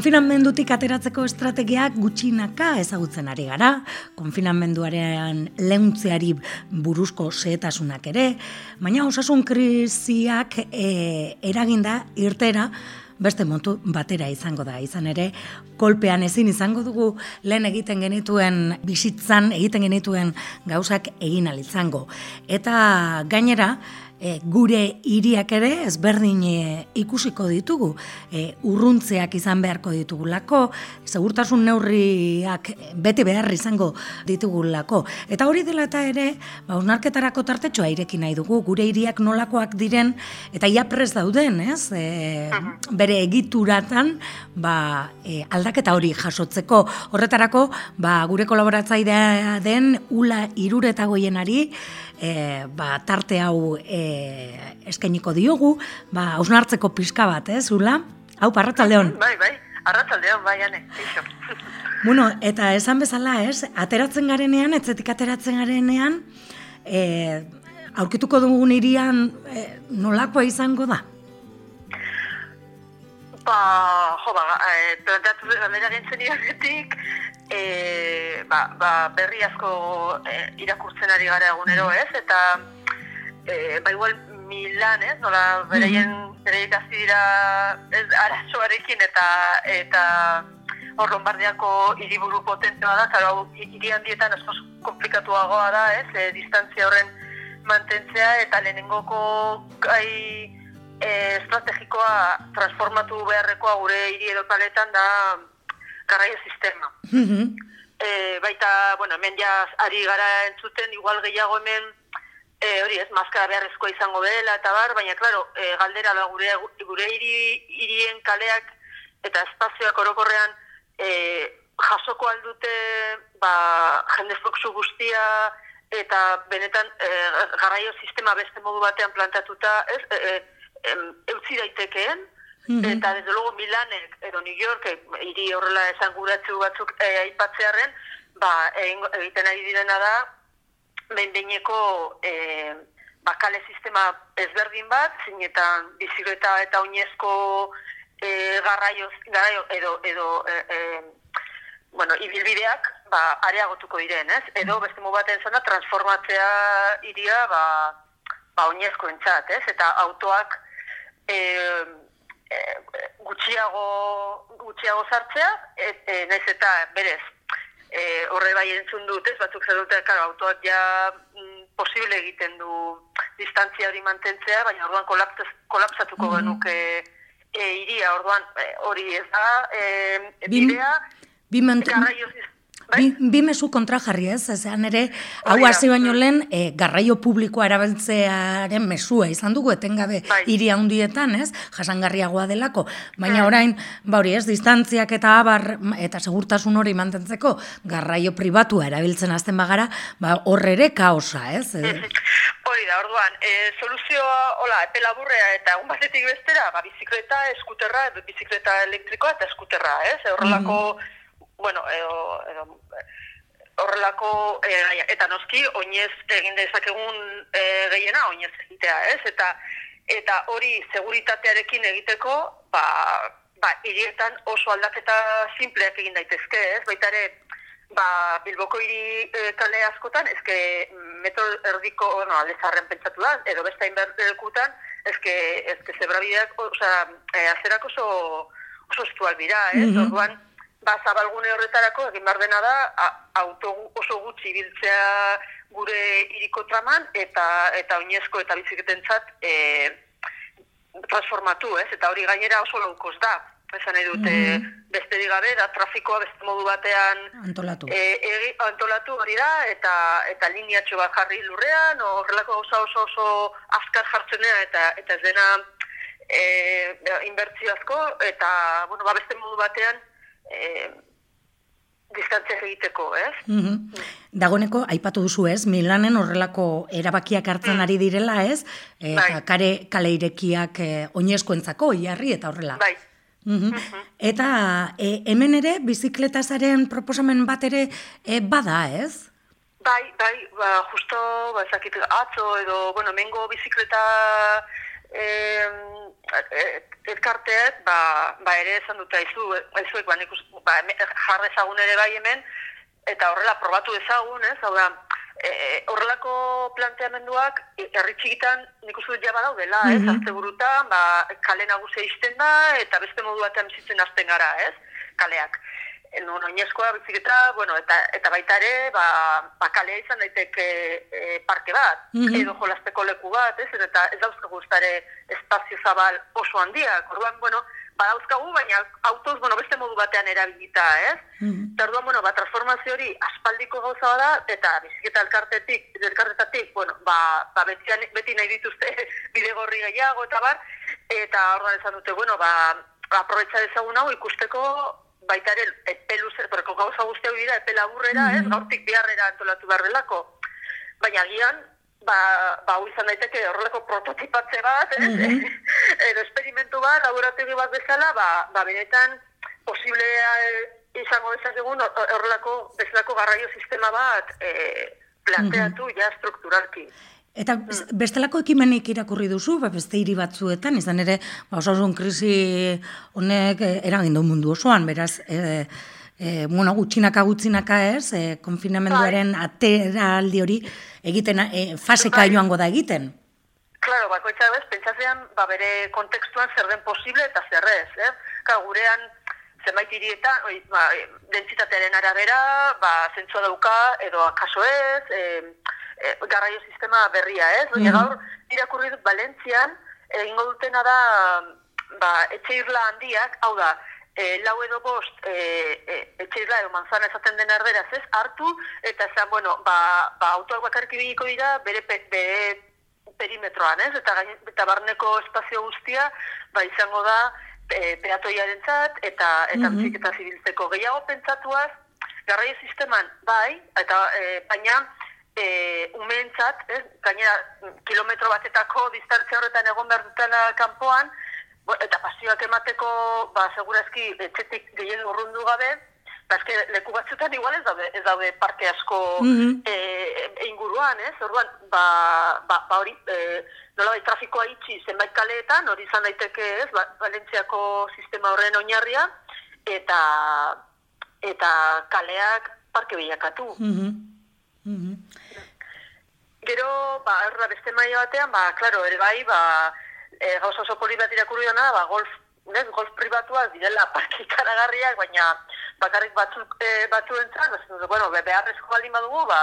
Konfinamendutik ateratzeko estrategiak gutxinaka ezagutzen ari gara, konfinamenduaren leuntzeari buruzko zehetasunak ere, baina osasun kriziak e, eraginda irtera beste montu batera izango da. Izan ere, kolpean ezin izango dugu lehen egiten genituen bizitzan, egiten genituen gauzak egin izango. Eta gainera, e, gure hiriak ere ezberdin e, ikusiko ditugu. E, urruntzeak izan beharko ditugulako segurtasun neurriak bete behar izango ditugulako. Eta hori dela eta ere ba unarketarako tartetxoa ireki nahi dugu. Gure hiriak nolakoak diren eta ia prez dauden ez? E, bere egituratan ba, e, aldaketa hori jasotzeko. Horretarako ba, gure kolaboratzaidea den ula iruretagoienari e, ba, tarte hau e, eskainiko diogu, ba, hausnartzeko pixka bat, ez, eh, Ula? Hau, parrataldeon. Bai, bai, arrataldeon, bai, ane, Bueno, eta esan bezala, ez, ateratzen garenean, etzetik ateratzen garenean, e, aurkituko dugun irian e, nolakoa izango da? Ba, jo, ba, e, plantatu gandera gintzen iragetik, e, ba, ba, berri asko e, irakurtzen ari gara egunero, ez? Eta e, ba igual Milan, ez? Nola bereien mm -hmm. dira ez arazoarekin eta eta hor Lombardiako hiriburu potentea da, zara hau hiri handietan asko komplikatuagoa da, ez? E, distantzia horren mantentzea eta lehenengoko gai e, estrategikoa transformatu beharrekoa gure hiri edo paletan da garraio sistema. Mm baita, bueno, hemen ja ari gara entzuten, igual gehiago hemen, e, hori ez, maskara beharrezkoa izango dela, eta bar, baina, klaro, e, galdera da gure, gure iri, irien kaleak eta espazioak orokorrean e, jasoko aldute ba, jende fluxu guztia eta benetan e, garraio sistema beste modu batean plantatuta, ez, e, e, eutzi daitekeen, -hmm. Eta desde luego Milanek edo New Yorkek hiri horrela esan guratzu batzuk e, aipatzearen, ba, egiten ari direna da, behin-behineko e, bakale sistema ezberdin bat, zinetan bizikleta eta oinezko e, garraio, garraio edo, edo e, e, bueno, ibilbideak ba, areagotuko diren, ez? Edo beste mu baten zena transformatzea iria ba, ba oinezko entzat, ez? Eta autoak e, gutxiago gutxiago sartzea et, e, naiz eta berez e, horre bai entzun dut ez batzuk zer dute claro autoak ja mm, posible egiten du distantzia hori mantentzea baina orduan kolapsatuko mm -hmm. genuke e, iria orduan hori ez da e, bidea Bi, Bai? Bi, bi mesu kontra jarri ez, ezean ere, hau hasi baino lehen, e, garraio publikoa erabiltzearen mesua izan dugu, etengabe bai. hiri handietan, ez, jasangarriagoa delako, baina bai. orain, ba hori ez, distantziak eta abar, eta segurtasun hori mantentzeko, garraio pribatua erabiltzen azten bagara, ba horre ere kaosa, ez? Hori da, orduan, e, soluzioa, hola, epe laburrea eta un batetik bestera, ba, bizikleta, eskuterra, bizikleta elektrikoa eta eskuterra, ez? Horrelako, mm bueno, edo, edo horrelako e, eta noski oinez egin dezakegun e, gehiena oinez egitea, ez? Eta eta hori seguritatearekin egiteko, ba, ba hirietan oso aldaketa simpleak egin daitezke, ez? Baita ere, ba, Bilboko hiri e, kale askotan, ezke metro erdiko, bueno, aldezarren pentsatu da, edo besta inbertekutan, ezke, ezke zebrabideak, oza, e, azerak oso, oso estual bira, ez? Mm -hmm. Orduan, ba, zabalgune horretarako egin behar dena da auto oso gutxi biltzea gure iriko traman eta eta oinezko eta biziketentzat e, transformatu, ez? Eta hori gainera oso laukos da. Esan nahi dute mm beste digabe, da trafikoa beste modu batean antolatu, e, antolatu hori da, eta eta lineatxo bat jarri lurrean, horrelako oso oso oso azkar jartzenea, eta eta ez dena e, inbertzio asko, eta bueno, ba, beste modu batean eh, distantzia egiteko, ez? Mm -hmm. Dagoneko, aipatu duzu ez, Milanen horrelako erabakiak hartzen mm. ari direla, ez? Eta bai. kare kale irekiak eh, oinezkoentzako, iarri eta horrela. Bai. Mm -hmm. Eta e, hemen ere, bizikletazaren proposamen bat ere e, bada, ez? Bai, bai, ba, justo, ba, zakit, atzo edo, bueno, mengo bizikleta e, elkarteet, ba, ba ere esan dute aizu, aizuek, ba, nik ba, jarrezagun ere bai hemen, eta horrela probatu ezagun, ez, hau da, e, horrelako planteamenduak herri txikitan nik uste dut jaba daudela, mm -hmm. ez, azte burutan, ba, kale nagusia izten da, eta beste modu batean bizitzen azten gara, ez, kaleak. En un oinezkoa biziketa, bueno, eta, eta baita ere, ba, ba kalea izan daiteke e, parke bat, mm -hmm. edo jolasteko leku bat, ez, eta ez dauzka guztare espazio zabal oso handiak, orduan, bueno, badauzkagu, baina autoz, bueno, beste modu batean erabilita, ez? Mm -hmm. bueno, ba, transformazio hori aspaldiko gauza bada, eta biziketa elkartetik, elkartetatik, bueno, ba, ba beti, beti nahi dituzte bide gorri gehiago, eta bar, eta orduan esan dute, bueno, ba, aprobetsa dezagun hau ikusteko baita ere, epelu zer, porque gauza guztia dira, epela burrera, mm -hmm. ez? Gaurtik biharrera antolatu behar delako. Baina gian, ba, ba hau izan daiteke horrelako prototipatze bat, ez? Mm -hmm. edo esperimentu bat, laborategi bat bezala, ba, ba benetan posiblea izango dezakegun horrelako bezalako garraio sistema bat e, planteatu mm -hmm. ja strukturalki. Eta mm. bestelako ekimenik irakurri duzu, ba, beste hiri batzuetan, izan ere, ba, osasun krisi honek eh, eragin du mundu osoan, beraz, e, e, bueno, gutxinaka gutxinaka ez, e, konfinamenduaren bai. ateraldi hori egiten, e, faseka bai. joango da egiten. Claro, bakoitza bez, pentsatzean, ba, bere kontekstuan zer den posible eta zer ez, eh? Ka, gurean, zenbait hirietan, oi, ba, dentsitatearen arabera, ba, zentzua dauka, edo akaso ez, e, e, garraio sistema berria, ez? Mm -hmm. gaur, irakurri dut Valentzian, egingo dutena da, ba, etxe irla handiak, hau da, e, lau edo bost e, e, etxeirla edo manzana esaten den erderaz ez, hartu, eta esan, bueno, ba, ba autoak bakarrik ibiliko dira bere, bere perimetroan, ez? Eta, gain, eta barneko espazio guztia, ba, izango da, e, peatoiaren zat, eta, eta mm -hmm. zibiltzeko. Gehiago pentsatuaz, garraio sisteman, bai, eta e, baina, e, umeentzat, ez? Gainera, kilometro batetako distantzia horretan egon behar dutela kanpoan, eta pasioak emateko, ba, segurazki, etxetik gehien urrundu gabe, ba, eske, leku batzutan igual ez daude, ez daude parte asko mm -hmm. e, inguruan, ez? Orduan, ba, ba, ba hori, e, nola bai, trafikoa itxi zenbait kaleetan, hori izan daiteke, ez? Ba, Valentziako sistema horren oinarria, eta eta kaleak parke bilakatu. Mm -hmm. Gero, ba, erra beste maia batean, ba, klaro, ere bai, ba, e, gauza oso poli bat irakurri ba, golf, nes, golf pribatua direla parki baina bakarrik batzuk e, batzuentzat, ba, bueno, beharrezko baldin badugu, ba,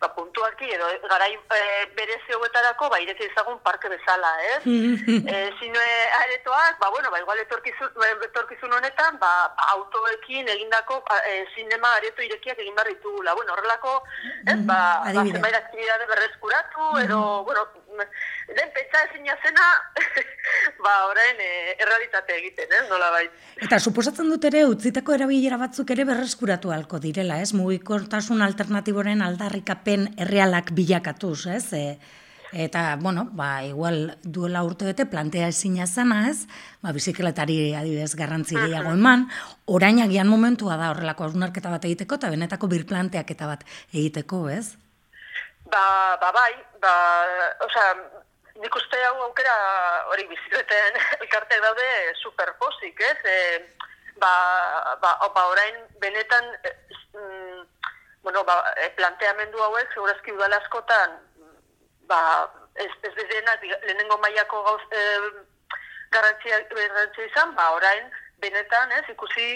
ba, puntuaki edo garai e, bere zehoetarako ba irete ezagun parke bezala, ez? e, zine aretoak, ba, bueno, ba, igual etorkizun, ba, etorkizun honetan, ba, ba autoekin egindako ba, e, zinema areto irekiak egin behar ditugula. Bueno, horrelako, ez? Ba, ba zenbait aktibidade berrezkuratu, edo, bueno, den pentsa ezin zena, ba, orain e, errealitate egiten, ez? Nola bai. Eta suposatzen dut ere, utzitako erabilera batzuk ere berreskuratu halko direla, ez? Mugikortasun alternatiboren aldarrikapen errealak bilakatuz, ez? E, eta, bueno, ba, igual duela urte bete plantea ezina zana, ez? Ba, bizikletari adibidez garrantzi gehiago eman, orain agian momentua da horrelako aurnarketa bat egiteko, eta benetako birplanteak eta bat egiteko, ez? Ba, ba, bai, ba, osea, nik uste hau aukera hori bizikleten elkarteak daude superposik, ez? E, ba, ba, ba, orain benetan... E, bueno, ba, e, planteamendu hauek, segurazki udala askotan, ba, ez, ez denak, lehenengo mailako gauz, e, garantzia, garantzia izan, ba, orain, benetan, ez, ikusi,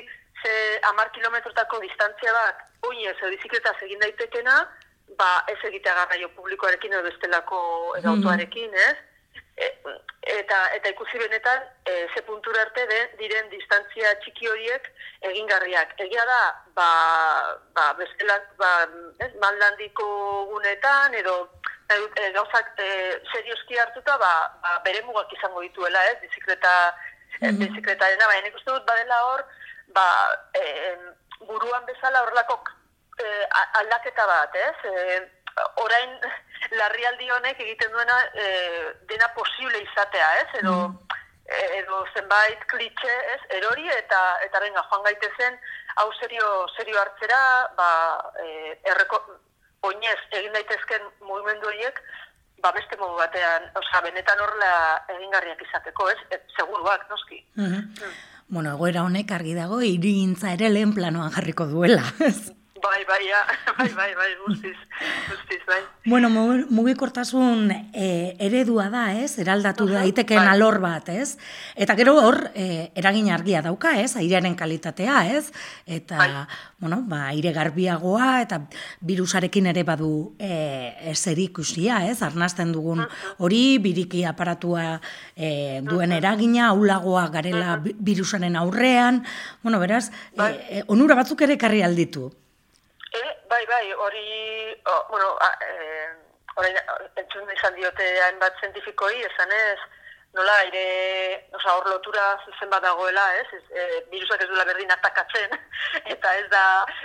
ze amar kilometrotako distantzia bat, oi ez, bizikleta egin daitekena, ba, ez egitea garraio publikoarekin edo bestelako edo mm-hmm. autoarekin, ez? E, eta eta ikusi benetan e, ze puntura arte de, diren distantzia txiki horiek egingarriak. Egia da, ba, ba, bestela, ba, ez, mallandiko gunetan, edo e, e, gauzak e, serioski hartuta, ba, ba, bere mugak izango dituela, ez, bizikleta, mm -hmm. bizikletaren, baina nik uste dut badela hor, ba, e, buruan bezala horrelako e, aldaketa bat, ez, e, orain larrialdi honek egiten duena e, dena posible izatea, ez? Edo, mm. edo zenbait klitxe, ez? Erori eta eta venga, joan gaitezen hau serio, serio hartzera, ba, e, erreko, oinez egin daitezken mugimendu horiek, ba beste modu batean, osea, benetan horrela egingarriak izateko, ez? Et, seguruak, noski. Mm Bueno, egoera honek argi dago, irigintza ere lehen planoan jarriko duela. Bai, bai, ja. bai, bai, bai, guztiz, guztiz, bai. Bueno, mugikortasun e, eredua da, ez? Eraldatu uh daiteken bai. alor bat, ez? Eta gero hor, e, eragin argia dauka, ez? Airearen kalitatea, ez? Eta, bai. bueno, ba, aire garbiagoa, eta virusarekin ere badu e, ikusia, ez? Arnazten dugun hori, biriki aparatua e, duen eragina, aulagoa garela virusaren aurrean, bueno, beraz, bai. e, onura batzuk ere karri alditu. Bai, bai, hori, oh, bueno, a, eh, orain, entzun izan diote hainbat zientifikoi, esan ez, nola, aire, oza, hor lotura zuzen bat dagoela, ez, ez e, virusak ez duela berdin atakatzen, eta ez da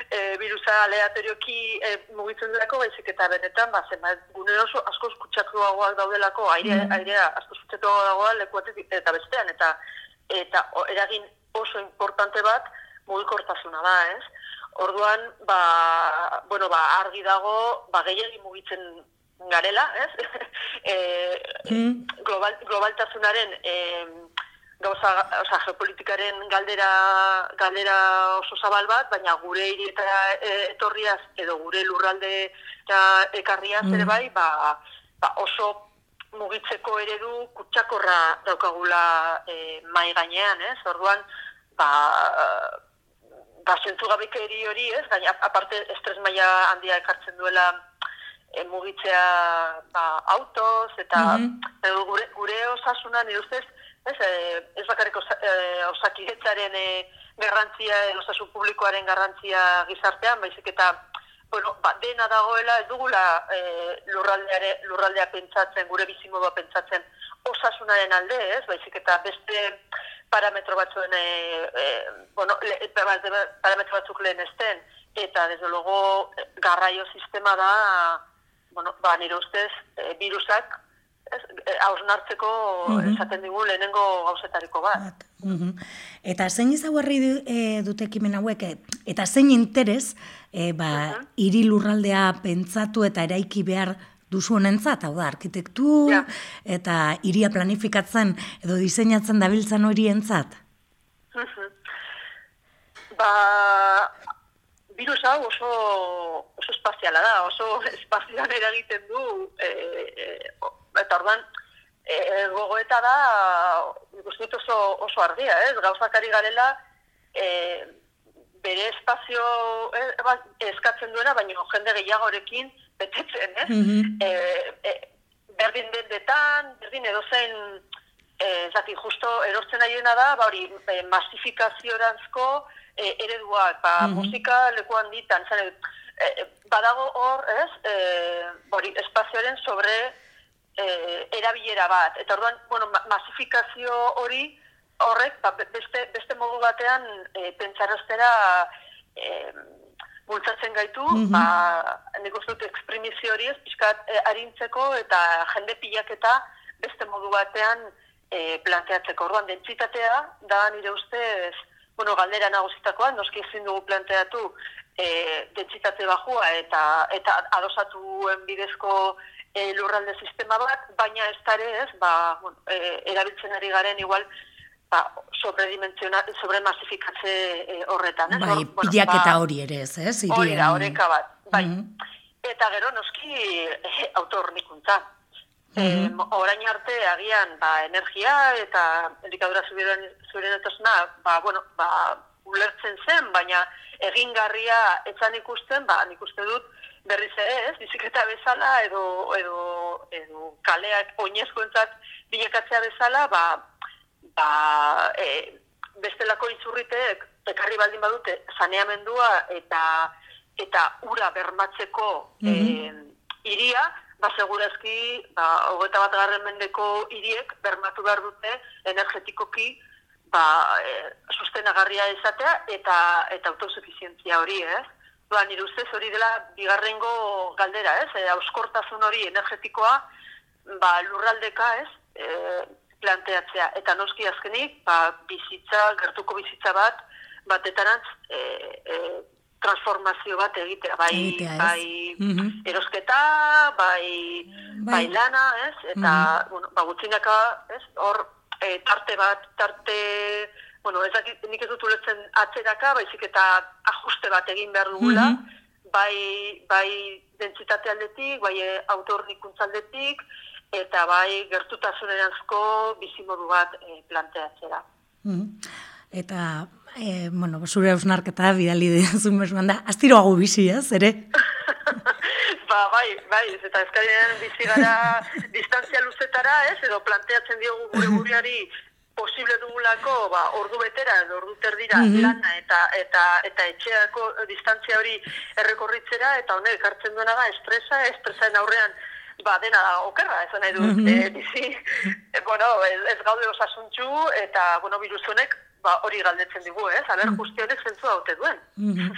e, virusa aleatorioki e, mugitzen delako, baizik eta benetan, ba, zenbat, gune oso asko eskutsatuagoak daudelako, aire, mm. airea asko eskutsatuagoa dagoa lekuatik eta bestean, eta eta o, eragin oso importante bat mugikortasuna da, ez? Orduan, ba, bueno, ba, argi dago, ba, gehiagi mugitzen garela, ez? e, mm. global, globaltasunaren e, gauza, oza, geopolitikaren galdera, galdera oso zabal bat, baina gure hirietara e, etorriaz edo gure lurralde ekarriaz mm. ere bai, ba, ba, oso mugitzeko eredu kutsakorra daukagula e, mai gainean, ez? Orduan, ba, ba, gabekeri hori, ez? Gaina, aparte, estres maila handia ekartzen duela e, mugitzea ba, autoz, eta mm gure, gure osasuna, nire ustez, ez, e, ez bakarrik osa, e, garrantzia, osasun publikoaren garrantzia gizartean, baizik eta, bueno, ba, dena dagoela, ez dugula e, lurraldeare, lurraldea pentsatzen, gure bizimodua pentsatzen, osasunaren alde, ez, baizik eta beste parametro batzuen e, e, bueno, le, parametro batzuk lehen esten, eta desde luego garraio sistema da bueno, ba, nire ustez e, virusak hausnartzeko mm esaten digu lehenengo gauzetariko bat. Mm Eta zein izaguarri e, dute ekimen hauek, eta zein interes e, ba, mm -hmm. iri lurraldea pentsatu eta eraiki behar duzu honentzat, hau da, arkitektu eta iria planifikatzen edo diseinatzen dabiltzen horientzat? ba, virus hau oso, oso espaziala da, oso espazioan eragiten du, e, e, eta ordan, e, gogoeta da, guztiet oso, oso argia, ez? Gauzakari garela, e, bere espazio e, eskatzen duena, baina jende gehiagorekin betetzen, eh? Mm -hmm. e, e, berdin dendetan, berdin edozen, e, zati, justo erortzen aiena da, ba hori, e, masifikazioranzko e, ereduak, ba, mm -hmm. musika lekuan ditan, zane, e, badago hor, ez, e, hori, espazioaren sobre e, erabilera bat, eta orduan, bueno, masifikazio hori, horrek, ba, beste, beste modu batean, e, pentsaraztera, e, bultzatzen gaitu, mm -hmm. ba, nik uste dut eksprimizio hori ez, pixkat e, arintzeko eta jende pilaketa beste modu batean e, planteatzeko. Orduan, dentsitatea, da nire ustez, bueno, galdera nagusitakoa, noski ezin dugu planteatu e, dentsitate bajua eta eta adosatuen bidezko e, lurralde sistema bat, baina ez tare ez, ba, bueno, e, erabiltzen ari garen igual, ba, sobredimensionat, sobremasifikatze e, horretan. Ez? Bai, bueno, pilaketa ba, hori ere ez, ez? Hori da, horreka bat. Bai. Mm Eta gero noski e, autornikuntza. Mm -hmm. orain arte agian ba, energia eta elikadura zuren, zuren etosna, ba, bueno, ba, ulertzen zen, baina egingarria etzan ikusten, ba, nik uste dut berriz ere ez, bizikleta bezala edo, edo, edo kaleak oinezkoentzat bilakatzea bezala, ba, ba, e, bestelako izurritek ekarri baldin badute saneamendua eta eta ura bermatzeko mm -hmm. e, iria, ba, segurazki, ba, hogeta bat garren mendeko iriek bermatu behar dute energetikoki ba, e, sustenagarria izatea eta eta autosuficientzia hori, ez? Ba, nire ustez hori dela bigarrengo galdera, ez? E, auskortasun hori energetikoa ba, lurraldeka, ez? E, planteatzea. Eta noski azkenik, ba, bizitza, gertuko bizitza bat, batetarantz, e, e, transformazio bat egitea, bai, Egitea, bai Mhm. erosketa, bai, Bai. bai. lana, ez? Eta, bueno, ba, gutxinaka, ez? Hor, e, tarte bat, tarte, bueno, ez dakit, nik ez dut ulertzen atzeraka, baizik eta ajuste bat egin behar dugula, Mhm. bai, bai dentsitate aldetik, bai e, autornikuntza aldetik, eta bai gertutasunerazko bizimodu bat e, planteatzera. Mhm. Eta, e, bueno, zure hausnarketa bidali dizun besuan da, astiroago bizi, ez, ere? ba, bai, bai, ez eta ezkarien bizi gara distantzia luzetara, ez, edo planteatzen diogu gure buruari posible dugulako, ba, ordu betera ordu terdira Mhm. lana eta eta eta etxeako distantzia hori errekorritzera eta honek ekartzen duena da estresa, estresaren aurrean ba, dena okerra, esan nahi dut, Mhm. eh, bizi, eh, bueno, ez, ez gaude osasuntxu, eta, bueno, virus honek, ba, hori galdetzen digu, ez? Aber, guzti honek zentzu haute duen. Mhm.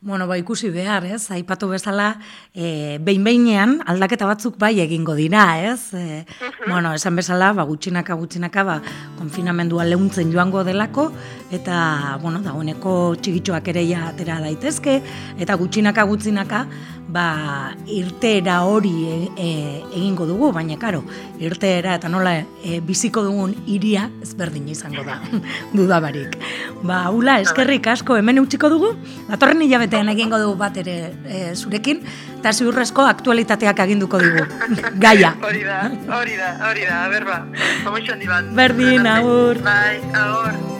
Bueno, ba, ikusi behar, ez? Aipatu bezala, e, behin-behinean aldaketa batzuk bai egingo dira, ez? E, bueno, esan bezala, ba, gutxinaka, gutxinaka, ba, konfinamendua leuntzen joango delako, eta, bueno, dagoeneko txigitxoak ere ja atera daitezke, eta gutxinaka, gutxinaka, ba, irteera hori e, e, egingo dugu, baina, karo, irteera eta nola e, biziko dugun iria ezberdin izango da, dudabarik. Ba, ula, eskerrik asko hemen utziko dugu, datorren hilabetean egingo dugu bat ere e, zurekin, eta ziurrezko aktualitateak aginduko dugu, gaia. Hori da, hori da, hori da, berba. Komixo handi bat. Berdin, agur. Bai, agur.